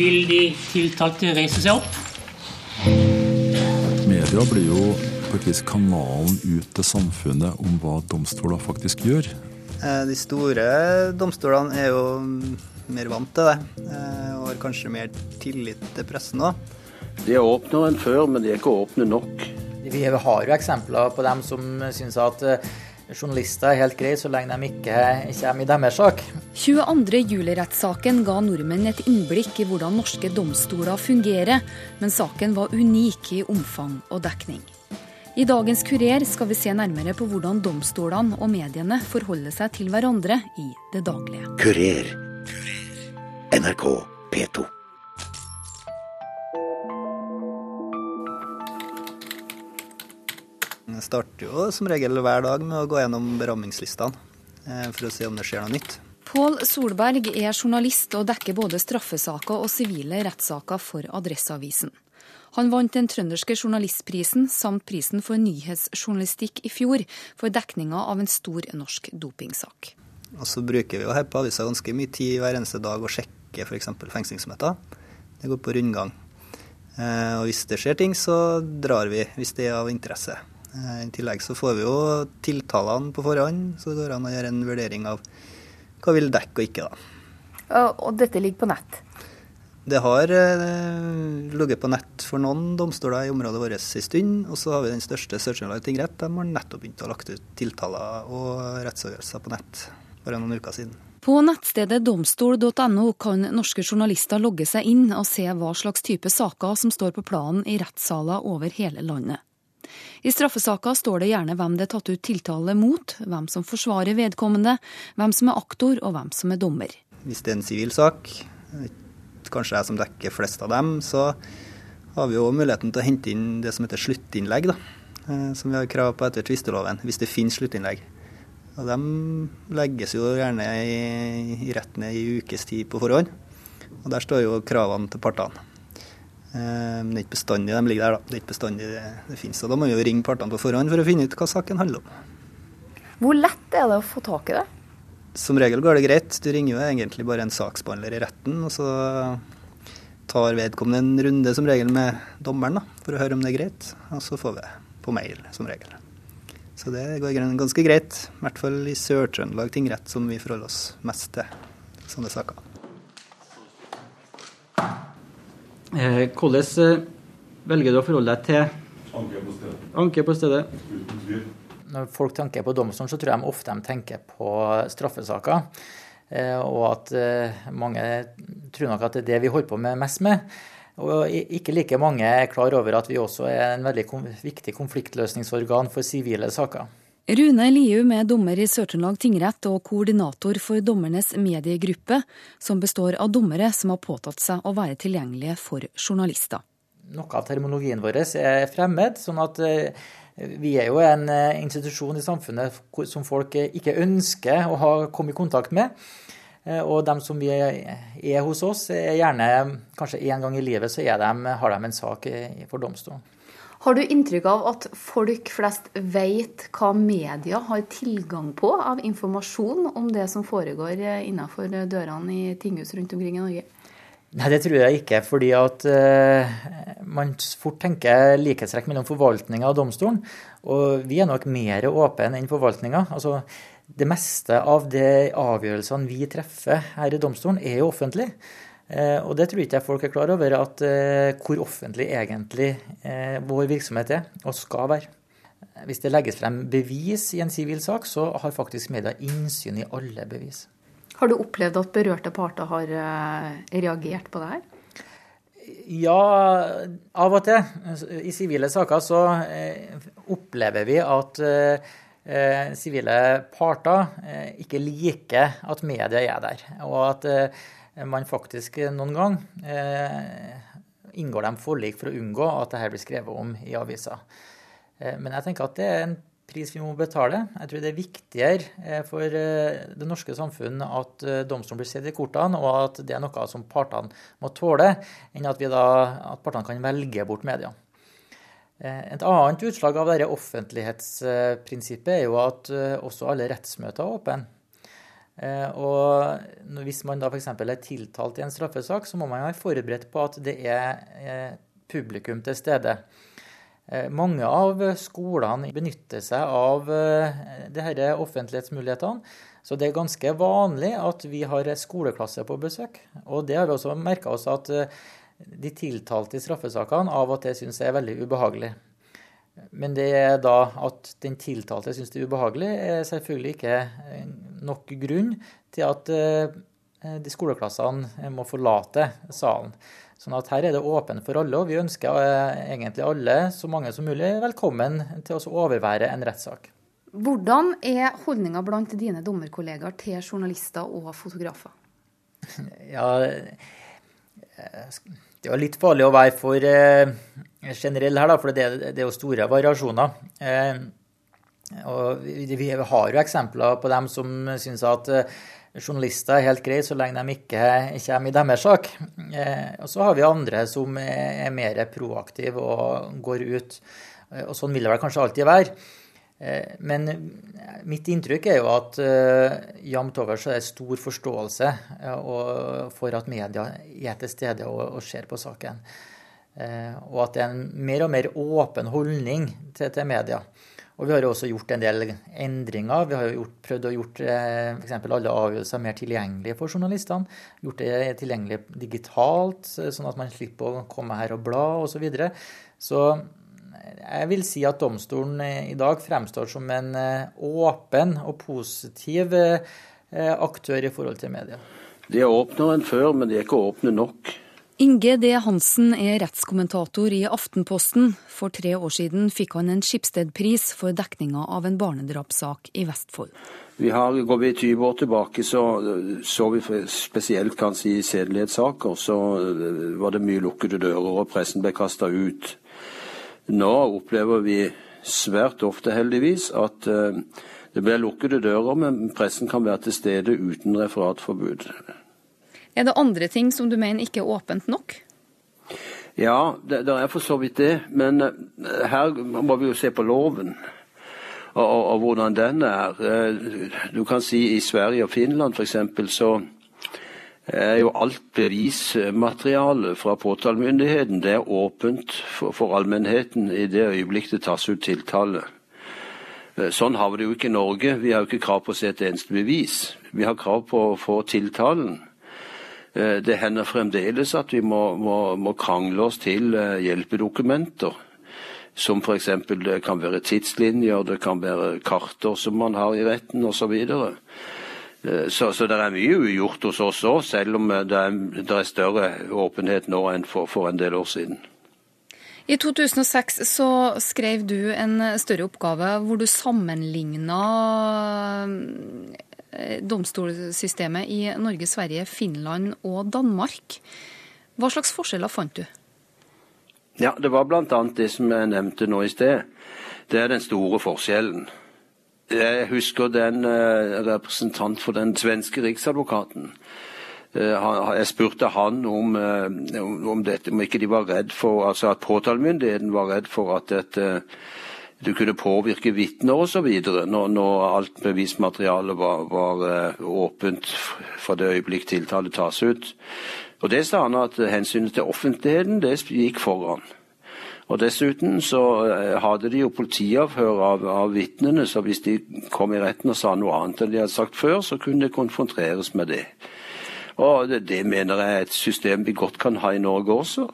Vil de tiltalte reise seg opp? Media blir jo vis kanalen ut til samfunnet om hva domstoler faktisk gjør. Eh, de store domstolene er jo mer vant til det, eh, og har kanskje mer tillit til pressen òg. De er åpnere enn før, men de er ikke åpne nok. Vi har jo eksempler på dem som syns at eh, journalister er helt greit så lenge de ikke kommer i deres sak. 22. juli-rettssaken ga nordmenn et innblikk i hvordan norske domstoler fungerer, men saken var unik i omfang og dekning. I dagens Kurer skal vi se nærmere på hvordan domstolene og mediene forholder seg til hverandre i det daglige. Kurer. NRK P2. Starter jo som regel hver dag med å gå gjennom beramningslistene eh, for å se om det skjer noe nytt. Pål Solberg er journalist og dekker både straffesaker og sivile rettssaker for Adresseavisen. Han vant den trønderske journalistprisen samt prisen for nyhetsjournalistikk i fjor for dekninga av en stor norsk dopingsak. Og så bruker vi jo her på avisa ganske mye tid hver eneste dag å sjekke f.eks. fengslingsmøter. Det går på rundgang. Eh, og hvis det skjer ting, så drar vi hvis det er av interesse. Eh, I tillegg så får vi jo tiltalene på forhånd, så det går an å gjøre en vurdering av hva vil dekke og ikke. da. Og dette ligger på nett? Det har eh, ligget på nett for noen domstoler i området vårt en stund. Og så har vi den største Sør-Trøndelag tingrett. De har nettopp begynt å lagt ut tiltaler og rettsavgjørelser på nett. Bare noen uker siden. På nettstedet domstol.no kan norske journalister logge seg inn og se hva slags type saker som står på planen i rettssaler over hele landet. I straffesaker står det gjerne hvem det er tatt ut tiltale mot, hvem som forsvarer vedkommende, hvem som er aktor og hvem som er dommer. Hvis det er en sivil sak, kanskje jeg som dekker flest av dem, så har vi jo muligheten til å hente inn det som heter sluttinnlegg, da, eh, som vi har krav på etter tvisteloven, hvis det finnes sluttinnlegg. Og De legges jo gjerne i, i retten i ukes tid på forhånd. Og Der står jo kravene til partene. Men det er ikke bestandig de ligger der, da. Det er ikke bestandig det, det finnes. Og da må vi jo ringe partene på forhånd for å finne ut hva saken handler om. Hvor lett er det å få tak i det? Som regel går det greit. Du ringer jo egentlig bare en saksbehandler i retten, og så tar vedkommende en runde som regel med dommeren da, for å høre om det er greit. Og så får vi det på mail, som regel. Så det går ganske greit. I hvert fall i Sør-Trøndelag tingrett, som vi forholder oss mest til sånne saker. Eh, hvordan eh, velger du å forholde deg til Anke på stedet. anke på stedet? Når folk tenker på domstolen, så tror jeg ofte de tenker på straffesaker. Eh, og at mange tror nok at det er det vi holder på med mest med. Og ikke like mange er klar over at vi også er en veldig viktig konfliktløsningsorgan for sivile saker. Rune Lium er dommer i Sør-Trøndelag tingrett og koordinator for dommernes mediegruppe, som består av dommere som har påtatt seg å være tilgjengelige for journalister. Noe av terminologien vår er fremmed, sånn at vi er jo en institusjon i samfunnet som folk ikke ønsker å ha kommet i kontakt med. Og de som er hos oss, er gjerne kanskje én gang i livet så de, har de en sak for domstolen. Har du inntrykk av at folk flest vet hva media har tilgang på av informasjon om det som foregår innenfor dørene i tinghus rundt omkring i Norge? Nei, det tror jeg ikke. Fordi at uh, man fort tenker likhetstrekk mellom forvaltninga og domstolen. Og vi er nok mer åpne enn forvaltninga. Altså, det meste av de avgjørelsene vi treffer her i domstolen, er jo offentlig. Og det tror ikke jeg folk er klar over, at hvor offentlig egentlig vår virksomhet er og skal være. Hvis det legges frem bevis i en sivil sak, så har faktisk media innsyn i alle bevis. Har du opplevd at berørte parter har reagert på det her? Ja, av og til. I sivile saker så opplever vi at sivile parter ikke liker at media er der. Og at man faktisk noen gang eh, inngår de forlik for å unngå at dette blir skrevet om i aviser. Eh, men jeg tenker at det er en pris vi må betale. Jeg tror det er viktigere for det norske samfunn at domstolen blir sett i kortene, og at det er noe som partene må tåle, enn at, da, at partene kan velge bort media. Et annet utslag av dette offentlighetsprinsippet er jo at også alle rettsmøter er åpne. Og hvis man da f.eks. er tiltalt i en straffesak, så må man være forberedt på at det er publikum til stede. Mange av skolene benytter seg av disse offentlighetsmulighetene. Så det er ganske vanlig at vi har skoleklasse på besøk. Og det har vi også merka oss at de tiltalte i straffesakene av og til syns er veldig ubehagelig. Men det er da at den tiltalte syns det er ubehagelig, er selvfølgelig ikke nok grunn til at eh, de skoleklassene må forlate salen. Sånn at her er det åpent for alle, og vi ønsker eh, egentlig alle, så mange som mulig, velkommen til å overvære en rettssak. Hvordan er holdninga blant dine dommerkollegaer til journalister og fotografer? Ja, det er litt farlig å være for eh, generell her, da, for det, det, er jo store variasjoner. Eh, og vi, vi, har jo eksempler på dem som syns at eh, journalister er helt greie så lenge de ikke kommer i deres sak. Eh, og så har vi andre som er, er mer proaktive og går ut. Eh, og sånn vil det vel kanskje alltid være. Eh, men mitt inntrykk er jo at uh, jevnt over så er det stor forståelse for at media er til stede og, ser på saken. Og at det er en mer og mer åpen holdning til, media. Og vi har jo også gjort en del endringer. Vi har jo gjort, prøvd å uh, f.eks. alle avgjørelser mer tilgjengelige for journalistene. Gjort det tilgjengelig digitalt, sånn at man slipper å komme her og bla osv. Så, videre. så jeg vil si at domstolen i dag fremstår som en eh, åpen og positiv eh, aktør i forhold til media. De er åpnere enn før, men de er ikke åpne nok. Inge D. Hansen er rettskommentator i Aftenposten. For tre år siden fikk han en Skipsted-pris for dekninga av en barnedrapssak i Vestfold. Vi har, Går vi 20 år tilbake, så, så vi spesielt kanskje i sedelighetssaker, så var det mye lukkede dører, og pressen ble kasta ut. Nå opplever vi svært ofte, heldigvis, at eh, det blir lukkede dører, men pressen kan være til stede uten referatforbud. Er det andre ting som du mener ikke er åpent nok? Ja, det, det er for så vidt det. Men eh, her må vi jo se på loven. Og, og, og hvordan den er. Eh, du kan si i Sverige og Finland f.eks. så er jo alt bevismateriale fra påtalemyndigheten det er åpent for, for allmennheten i det øyeblikk det tas ut tiltale. Eh, sånn har vi det jo ikke i Norge. Vi har jo ikke krav på å se et eneste bevis. Vi har krav på å få tiltalen. Eh, det hender fremdeles at vi må, må, må krangle oss til eh, hjelpedokumenter. Som f.eks. det kan være tidslinjer, det kan være karter som man har i retten osv. Eh, så, så, det er mye ugjort hos oss òg, selv om eh, det er, det er, større åpenhet nå enn for, for, en del år siden. I 2006 så skrev du en større oppgave hvor du sammenligna domstolssystemet i Norge, Sverige, Finland og Danmark. Hva slags forskjeller fant du? Ja, Det var bl.a. det som jeg nevnte nå i sted. Det er den store forskjellen. Jeg husker den uh, representant for den svenske riksadvokaten. Uh, jeg spurte han om, uh, om, dette, om ikke de var redd for, altså at påtalemyndigheten var redd for at dette du kunne påvirke vitner osv. Når, når alt bevismaterialet var, var åpent fra det øyeblikk tiltale tas ut. Og Det sa han at hensynet til offentligheten det gikk foran. Og Dessuten så eh, hadde de jo politiavhør av, av vitnene, så hvis de kom i retten og sa noe annet enn de hadde sagt før, så kunne det konfronteres med det. Og det, det mener jeg er et system vi godt kan ha i Norge også.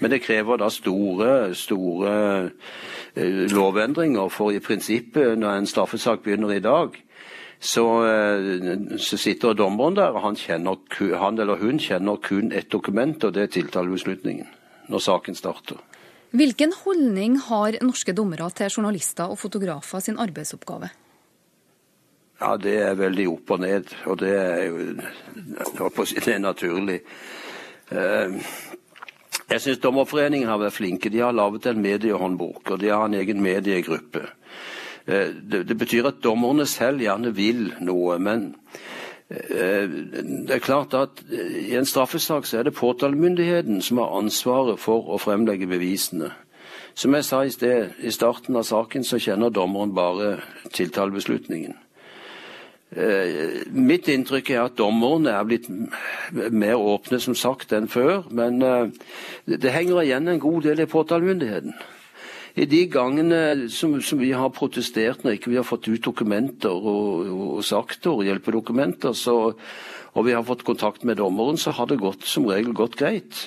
Men det krever da store, store uh, lovendringer. For i prinsippet, når en straffesak begynner i dag, så, uh, så sitter dommeren der, og han, kjenner, han, eller hun kjenner kun ett dokument, og det er tiltalebeslutningen når saken starter. Hvilken holdning har norske dommere til journalister og fotografer sin arbeidsoppgave? Ja, Det er veldig opp og ned, og det er jo det er naturlig. Eh, jeg syns Dommerforeningen har vært flinke. De har laget en mediehåndbok, og de har en egen mediegruppe. Eh, det betyr at dommerne selv gjerne vil noe, men det er klart at eh, I en straffesak så er det påtalemyndigheten som har ansvaret for å fremlegge bevisene. Som jeg sa i sted, i starten av saken så kjenner dommeren bare tiltalebeslutningen. Eh, mitt inntrykk er at dommerne er blitt mer åpne som sagt enn før. Men eh, det henger igjen en god del i påtalemyndigheten. I de gangene som, som, vi har protestert når ikke vi har fått ut dokumenter og, og sakter og hjelpedokumenter, så, og vi har fått kontakt med dommeren, så har det gått, som regel gått greit.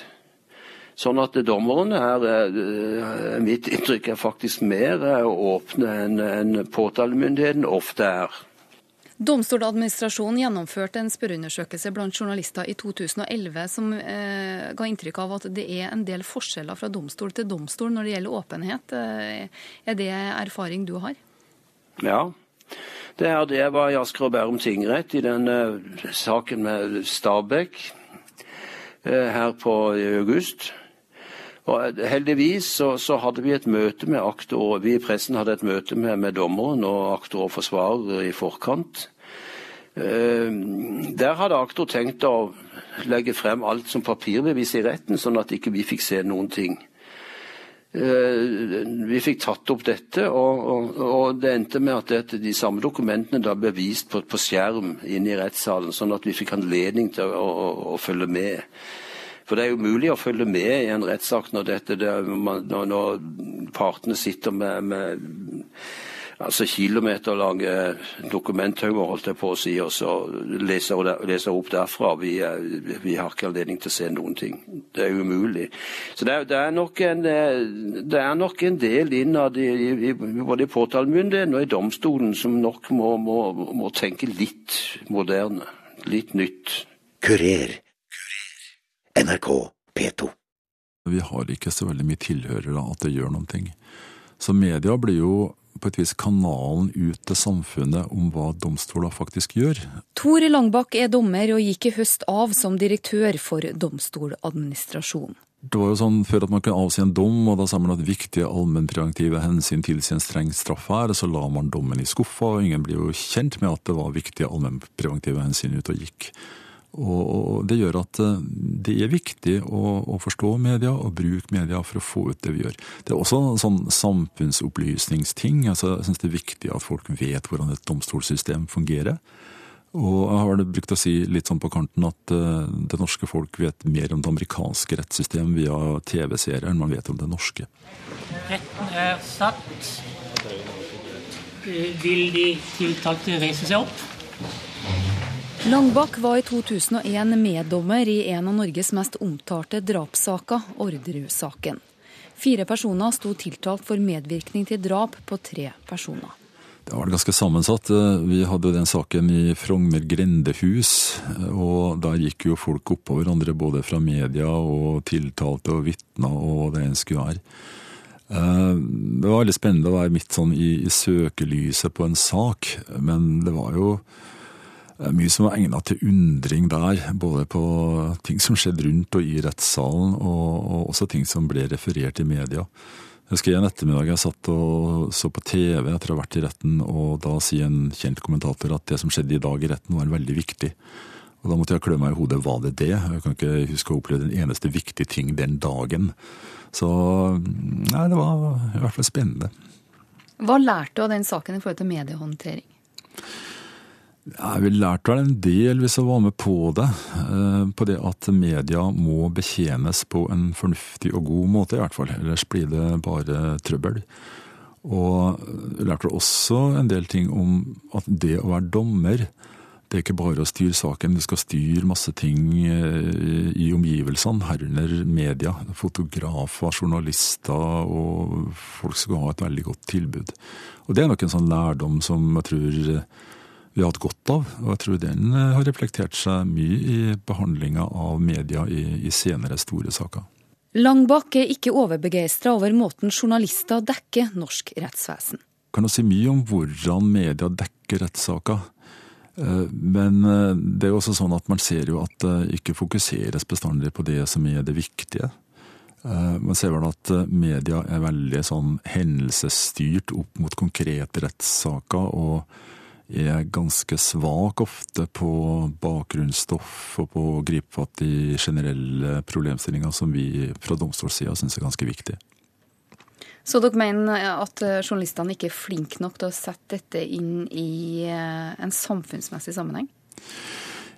Sånn at dommerne er, eh, mitt inntrykk er faktisk mer åpne enn en påtalemyndigheten ofte er. Domstoladministrasjonen gjennomførte en spørreundersøkelse blant journalister i 2011 som eh, ga inntrykk av at det er en del forskjeller fra domstol til domstol når det gjelder åpenhet. Eh, er det erfaring du har? Ja, det er det. Var i Asker og Bærum tingrett i den uh, saken med Stabæk eh, her på august. Og Heldigvis så, så, hadde vi et møte med aktor, vi i pressen hadde et møte med, med dommeren og aktor og forsvarer i forkant. Eh, der hadde aktor tenkt å legge frem alt som papirbevis i retten, sånn at ikke vi fikk se noen ting. Eh, vi fikk tatt opp dette, og, og, og det endte med at dette, de samme dokumentene da ble vist på, på, skjerm inne i rettssalen, sånn at vi fikk anledning til å, å, å, følge med. For det er jo mulig å følge med i en rettssak når, når, når partene sitter med, med altså kilometerlange dokumenthauger, holdt jeg på å si, og så leser, jeg opp derfra. Vi, vi, har ikke anledning til å se noen ting. Det er umulig. Så det er, det er, nok, en, det er nok en del innad i, i, både i påtalemyndigheten og i domstolen som nok må, må, må tenke litt moderne. Litt nytt. Kurer. NRK P2. Vi har ikke så veldig mye tilhørere at det gjør noen ting. Så media blir jo på et vis kanalen ut til samfunnet om hva domstoler faktisk gjør. Tor Langbakk er dommer og gikk i høst av som direktør for Domstoladministrasjonen. Det var jo sånn Før at man kunne avsi en dom, og da sa man at viktige allmennpreventive hensyn tilsier en streng straff her, så la man dommen i skuffa, og ingen blir jo kjent med at det var viktige allmennpreventive hensyn ute og gikk. Og Det gjør at eh, det er viktig å, forstå media og bruke media for å få ut det vi gjør. Det er også en sånn samfunnsopplysningsting. Altså, jeg syns det er viktig at folk vet hvordan et domstolssystem fungerer. Og jeg har brukt å si litt sånn på kanten at uh, det norske folk vet mer om det amerikanske rettssystemet via TV-serier enn man vet om det norske. Retten er satt. Vil de tiltalte reise seg opp? Langbakk var i 2001 meddommer i en av Norges mest omtalte drapssaker, Orderud-saken. Fire personer sto tiltalt for medvirkning til drap på tre personer. Det var ganske sammensatt. Vi hadde den saken i Frogner grendehus. og Der gikk jo folk oppå hverandre både fra media og tiltalte og vitner og det en skulle være. Eh, det var veldig spennende å være midt sånn i, i søkelyset på en sak, men det var jo mye som var egnet til undring der, både på ting som skjedde rundt og i rettssalen, og, og også ting som ble referert i media. Jeg husker en ettermiddag jeg satt og så på TV etter å ha vært i retten, og da sier en kjent kommentator at det som skjedde i dag i retten var veldig viktig. Og Da måtte jeg klø meg i hodet. Var det det? Jeg kan ikke huske å ha opplevd en eneste viktig ting den dagen. Så nei, det var i hvert fall spennende. Hva lærte du av den saken i forhold til mediehåndtering? Jeg vil lærte vel en del hvis jeg var med på det. Eh, på det at media må betjenes på en fornuftig og god måte, i hvert fall. Ellers blir det bare trøbbel. Og jeg lærte også en del ting om at det å være dommer, det er ikke bare å styre saken, du skal styre masse ting eh, i omgivelsene, herunder media. Fotografer, journalister, og folk skal ha et veldig godt tilbud. Og det er nok en sånn lærdom som jeg tror vi har hatt godt av. Og jeg tror den eh, har reflektert seg mye i behandlinga av media i, i, senere store saker. Langbakk er ikke overbegeistra over måten journalister dekker norsk rettsvesen. Kan jo si mye om hvordan media dekker rettssaker. Eh, men eh, det er jo også sånn at man ser jo at det ikke fokuseres bestandig på det som er det viktige. Man ser vel at media er veldig sånn hendelsesstyrt opp mot konkrete rettssaker. og er ganske svak ofte på bakgrunnsstoff og på å gripe fatt i generelle problemstillinger som vi fra domstolssida syns er ganske viktig. Så dere mener at journalistene ikke er flinke nok til å sette dette inn i en samfunnsmessig sammenheng?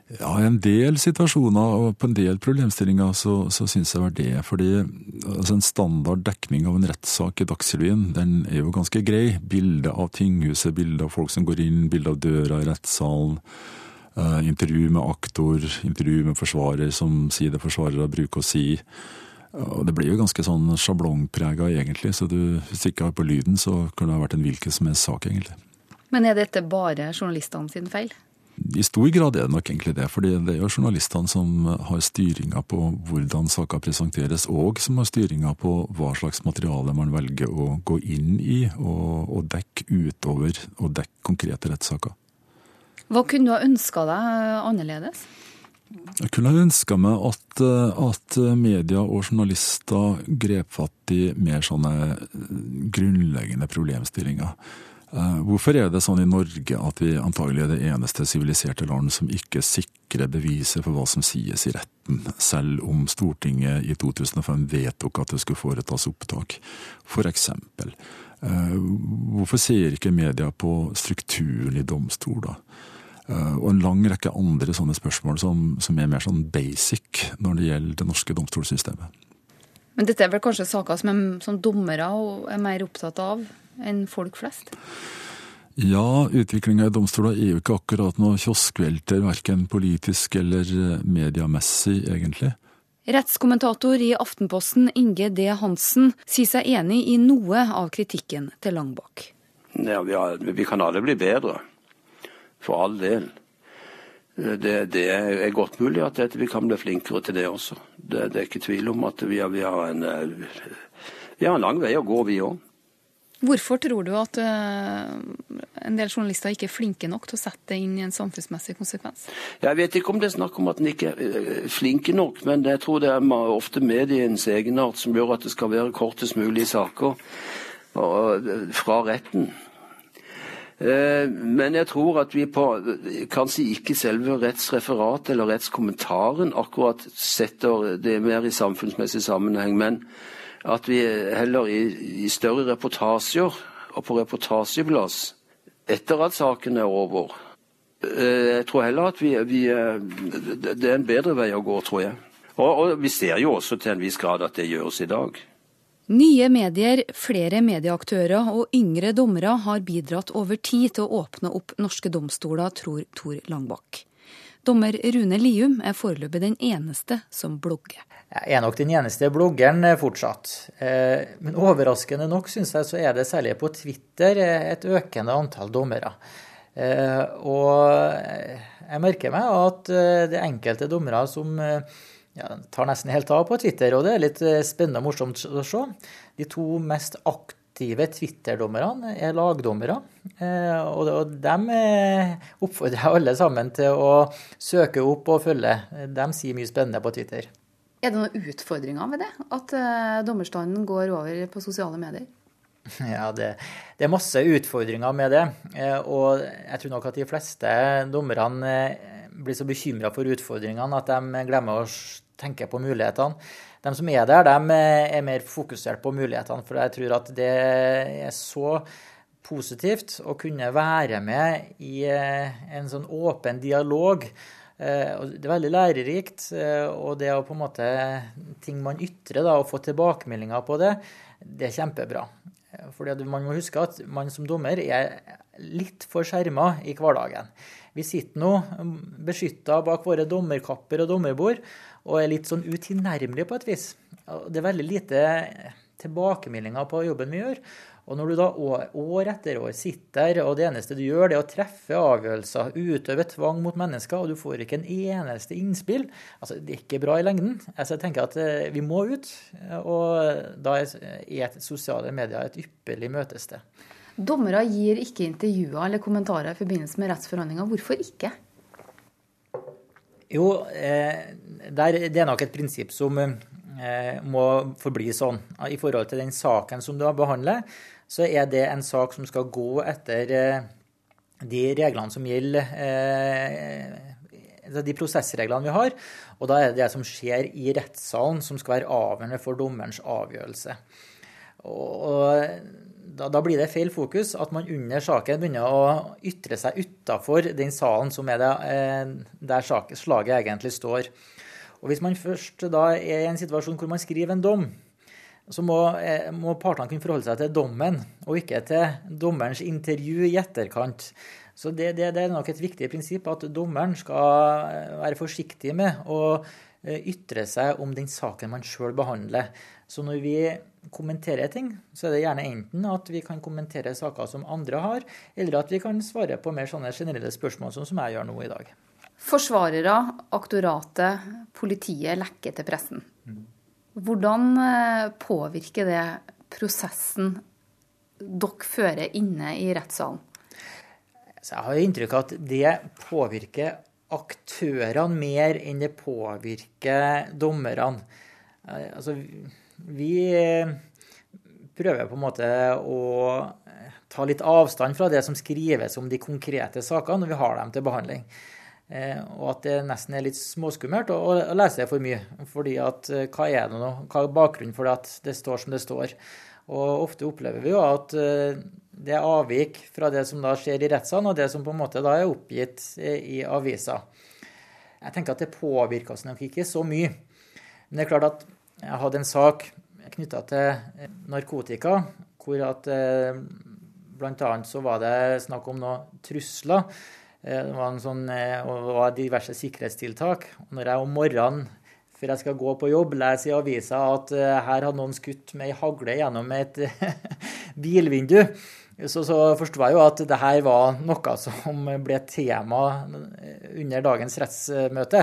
Ja, I en del situasjoner og på en del problemstillinger så, så syns jeg var det. Fordi altså en standard dekning av en rettssak i Dagsrevyen den er jo ganske grei. Bilde av tinghuset, bilde av folk som går inn, bilde av døra i rettssalen. Uh, intervju med aktor, intervju med forsvarer som sier det forsvarere bruker å si. Og Det blir jo ganske sånn sjablongprega egentlig, så du, hvis du ikke har på lyden, så kan det ha vært en hvilken som helst sak, egentlig. Men er dette bare journalistene sin feil? I stor grad er det nok egentlig det, for det er jo journalistene som har styringa på hvordan saker presenteres, og som har styringa på hva slags materiale man velger å gå inn i og, og dekke utover og dekke konkrete rettssaker. Hva kunne du ha ønska deg annerledes? Jeg kunne ha ønska meg at, at, media og journalister grep fatt i mer sånne grunnleggende problemstillinger. Eh, hvorfor er det sånn i Norge at vi antagelig er det eneste siviliserte land som ikke sikrer beviset for hva som sies i retten, selv om Stortinget i 2005 vedtok at det skulle foretas opptak? For eksempel. Eh, hvorfor ser ikke media på strukturen i domstoler? da? og en lang rekke andre sånne spørsmål som, som er mer sånn basic når det gjelder det norske domstolssystemet. Men dette er vel kanskje saker som, er, som dommere er mer opptatt av enn folk flest? Ja, utviklinga i domstolene er jo ikke akkurat noe kioskvelter, verken politisk eller mediemessig, egentlig. Rettskommentator i Aftenposten Inge D. Hansen sier seg enig i noe av kritikken til Langbakk. Ja, vi, har, vi kan alle bli bedre, for all del. Det, det, er godt mulig at vi kan bli flinkere til det også. Det, det er ikke tvil om at vi har, vi har, en, vi har en lang vei å gå, vi òg. Hvorfor tror du at uh, en del journalister ikke er flinke nok til å sette det inn i en samfunnsmessig konsekvens? Jeg vet ikke om det er snakk om at en ikke er eh, flinke nok, men jeg tror det er ofte medienes egenart som gjør at det skal være kortest mulig saker fra retten. Eh, men jeg tror at vi på kanskje ikke selve rettsreferatet eller rettskommentaren akkurat setter det mer i samfunnsmessig sammenheng. men at vi heller i, i større reportasjer og på reportasjeplass etter at saken er over eh, Jeg tror heller at vi, vi, eh, Det er en bedre vei å gå, tror jeg. Og, og vi ser jo også til en viss grad at det gjøres i dag. Nye medier, flere medieaktører og yngre dommere har bidratt over tid til å åpne opp norske domstoler, tror Tor Langbakk. Dommer Rune Lium er foreløpig den eneste som blogger. Jeg er nok den eneste bloggeren eh, fortsatt. Eh, men overraskende nok syns jeg så er det særlig på Twitter eh, et økende antall dommere. Og jeg merker meg at det er enkelte dommere som ja, tar nesten helt av på Twitter, og det er litt spennende og morsomt å se. De to mest aktive Twitter-dommerne er lagdommere. Og de oppfordrer jeg alle sammen til å søke opp og følge. De sier mye spennende på Twitter. Er det noen utfordringer med det? At dommerstanden går over på sosiale medier? Ja, det, det, er masse utfordringer med det. Eh, og jeg tror nok at de fleste dommerne eh, blir så bekymra for utfordringene at de glemmer å tenke på mulighetene. De som er der, de er mer fokusert på mulighetene. For jeg tror at det er så positivt å kunne være med i en sånn åpen dialog Eh, det er veldig lærerikt. Eh, og det å på en måte ting man ytrer, da, og få tilbakemeldinger på det, det er kjempebra. Eh, fordi man må huske at man som dommer er litt for skjerma i hverdagen. Vi sitter nå beskytta bak våre dommerkapper og dommerbord og er litt sånn utilnærmelig på et vis. Det er veldig lite tilbakemeldinger på jobben vi gjør. Og når du da år etter år sitter, og det eneste du gjør, det er å treffe avgjørelser, utøve tvang mot mennesker, og du får ikke en eneste innspill altså Det er ikke bra i lengden. Altså, jeg tenker at eh, vi må ut, og da er sosiale medier et ypperlig møtested. Dommere gir ikke intervjuer eller kommentarer i forbindelse med rettsforhandlinger. Hvorfor ikke? Jo, eh, det er nok et prinsipp som eh, må forbli sånn. I forhold til den saken som du har behandlet, så er det en sak som skal gå etter eh, de reglene som gjelder eh, de prosessreglene vi har. Og da er det det som skjer i rettssalen som skal være avgjørende for dommerens avgjørelse. Og da, da, blir det feil fokus at man under saken begynner å ytre seg utafor den salen som er det, eh, der slaget egentlig står. Og Hvis man først da er i en situasjon hvor man skriver en dom, så må, eh, må partene kunne forholde seg til dommen, og ikke til dommerens intervju i etterkant. Så det, det, det, er nok et viktig prinsipp at dommeren skal eh, være forsiktig med å ytre seg om den saken man sjøl behandler. Så når vi kommenterer ting, så er det gjerne enten at vi kan kommentere saker som andre har, eller at vi kan svare på mer sånne generelle spørsmål, sånn som jeg gjør nå i dag. Forsvarere, aktoratet, politiet lekker til pressen. Hvordan eh, påvirker det prosessen dere fører inne i rettssalen? jeg har inntrykk av at det påvirker aktørene mer enn det påvirker dommerne. Eh, altså, vi eh, prøver på en måte å eh, ta litt avstand fra det som skrives om de konkrete sakene når vi har dem til behandling. Eh, og at det nesten er litt småskummelt å, lese det for mye. fordi at hva er det nå? Hva er bakgrunnen for at det står som det står? Og ofte opplever vi jo at det er avvik fra det som da skjer i rettssalen, og det som på en måte da er oppgitt i avisa. Jeg tenker at det påvirker oss nok ikke så mye. Men det er klart at jeg hadde en sak knytta til eh, narkotika, hvor at eh, bl.a. så var det snakk om noen trusler. Eh, det var, sånn, det var diverse sikkerhetstiltak. Når jeg om morgenen før jeg skal gå på jobb, leser i avisa at her har noen skutt med ei hagle gjennom et bilvindu, så, så forsto jeg jo at det her var noe som ble tema under dagens rettsmøte.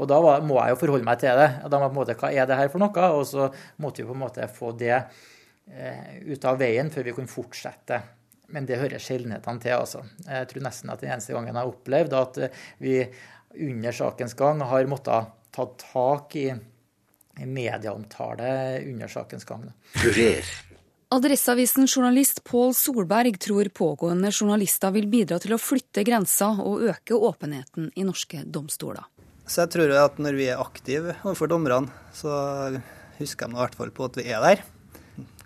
Og da var, må jeg jo forholde meg til det. Da må jeg på en måte, Hva er det her for noe? Og så måtte vi på en måte få det eh, ut av veien før vi kunne fortsette. Men det hører sjeldenhetene til. altså. Jeg tror nesten at den eneste gangen jeg har opplevd at vi under sakens gang har måttet ta tak i medieomtale under sakens gang. Kurer. Adresseavisen journalist Pål Solberg tror pågående journalister vil bidra til å flytte grenser og øke åpenheten i norske domstoler. Så jeg tror at når vi er aktive overfor dommerne, så husker de i hvert fall på at vi er der.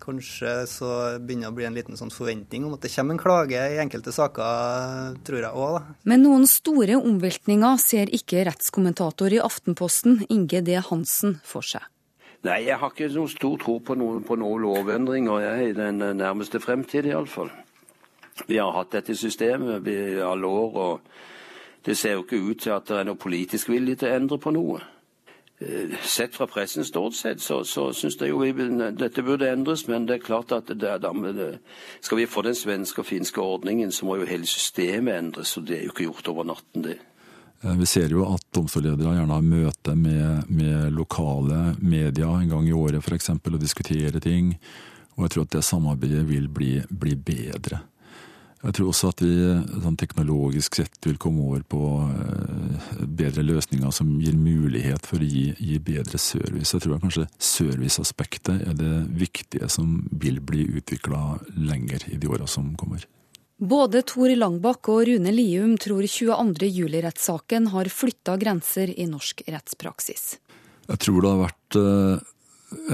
Kanskje så begynner det å bli en liten sånn forventning om at det kommer en klage i enkelte saker, tror jeg òg. Men noen store omveltninger ser ikke rettskommentator i Aftenposten Inge D. Hansen for seg. Nei, jeg har ikke noe stor tro på noen, på noen lovendringer jeg, i den nærmeste fremtid, iallfall. Vi har hatt dette systemet i alle år, og det ser jo ikke ut til at det er noe politisk vilje til å endre på noe. Eh, sett fra pressens ståsted så, så syns jeg jo vi, dette burde endres, men det er klart at det, det, skal vi få den svenske og finske ordningen, så må jo hele systemet endres, og det er jo ikke gjort over natten, det. Eh, vi ser jo at domstolledere gjerne har møte med, med lokale medier en gang i året f.eks. og diskutere ting. Og jeg tror at det samarbeidet vil bli, bli bedre. Jeg tror også at vi sånn teknologisk sett vil komme over på eh, bedre løsninger som gir mulighet for å gi, gi bedre service. Jeg tror kanskje serviceaspektet er det viktige som vil bli utvikla lenger i de åra som kommer. Både Tor Langbakk og Rune Lium tror 22. juli-rettssaken har flytta grenser i norsk rettspraksis. Jeg tror det har vært eh,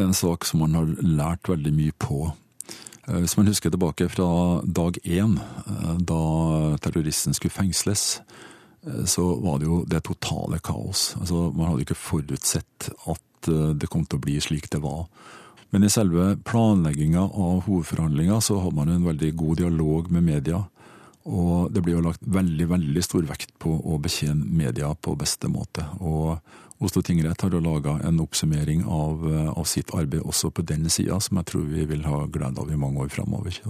en sak som man har lært veldig mye på. Eh, hvis man husker tilbake fra dag én, eh, da terroristen skulle fengsles, så var det jo det totale kaos. Altså, man hadde ikke forutsett at det kom til å bli slik det var. Men i selve planlegginga av hovedforhandlinga så har man en veldig god dialog med media. Og det blir jo lagt veldig veldig stor vekt på å betjene media på beste måte. Og Oslo tingrett har jo laga en oppsummering av, av, sitt arbeid også på den sida, som jeg tror vi vil ha glede av i mange år framover.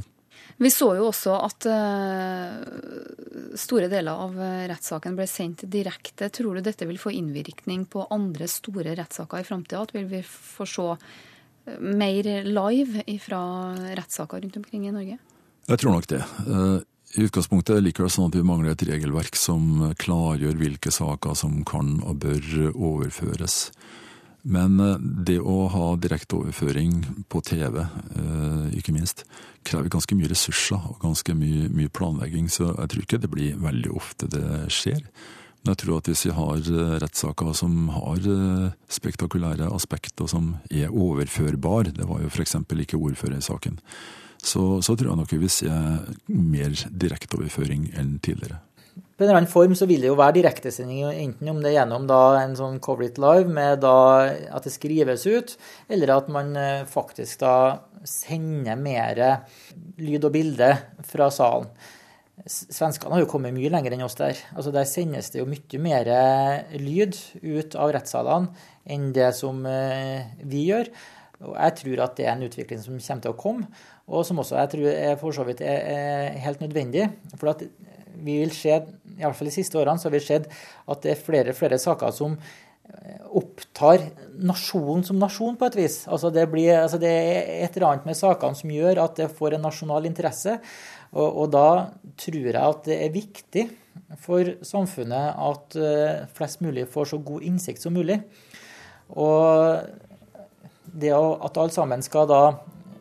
Vi så jo også at uh, store deler av rettssaken ble sendt direkte. Tror du dette vil få innvirkning på andre store rettssaker i framtida? At vil vi få se mer live fra rettssaker rundt omkring i Norge? Jeg tror nok det. Eh, I utgangspunktet er det sånn at vi mangler et regelverk som klargjør hvilke saker som kan og bør overføres. Men eh, det å ha direkteoverføring på TV, eh, ikke minst, krever ganske mye ressurser og ganske mye, mye planlegging, så jeg tror ikke det blir veldig ofte det skjer. Men jeg tror at hvis vi har eh, rettssaker som har eh, spektakulære aspekter som er overførbar, det var jo f.eks. ikke ordførersaken, så, så tror jeg nok vi vil se mer direkteoverføring enn tidligere. På en eller annen form så vil det jo være direktesending, enten om det er gjennom en sånn Cover It Live med at det skrives ut, eller at man eh, faktisk da sender mer lyd og bilde fra salen. Svenskene har jo kommet mye lenger enn oss der. Altså Der sendes det jo mye mer lyd ut av rettssalene enn det som eh, vi gjør. Og jeg tror at det er en utvikling som kommer til å komme, og som også jeg tror er for så vidt er helt nødvendig. For at vi vil se, i alle fall de siste årene, så har vi sett at det er flere flere saker som eh, opptar nasjonen som nasjon, på et vis. Altså det, blir, altså det er et eller annet med sakene som gjør at det får en nasjonal interesse. Og, og, da tror jeg at det er viktig for samfunnet at uh, flest mulig får så god innsikt som mulig. Og det at alle sammen skal da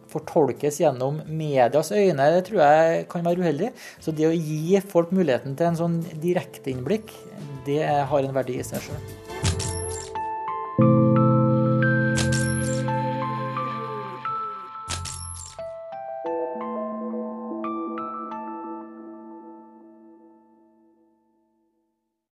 fortolkes gjennom medias øyne, det tror jeg kan være uheldig. Så det å gi folk muligheten til en sånn direkteinnblikk, det har en verdi i seg sjøl.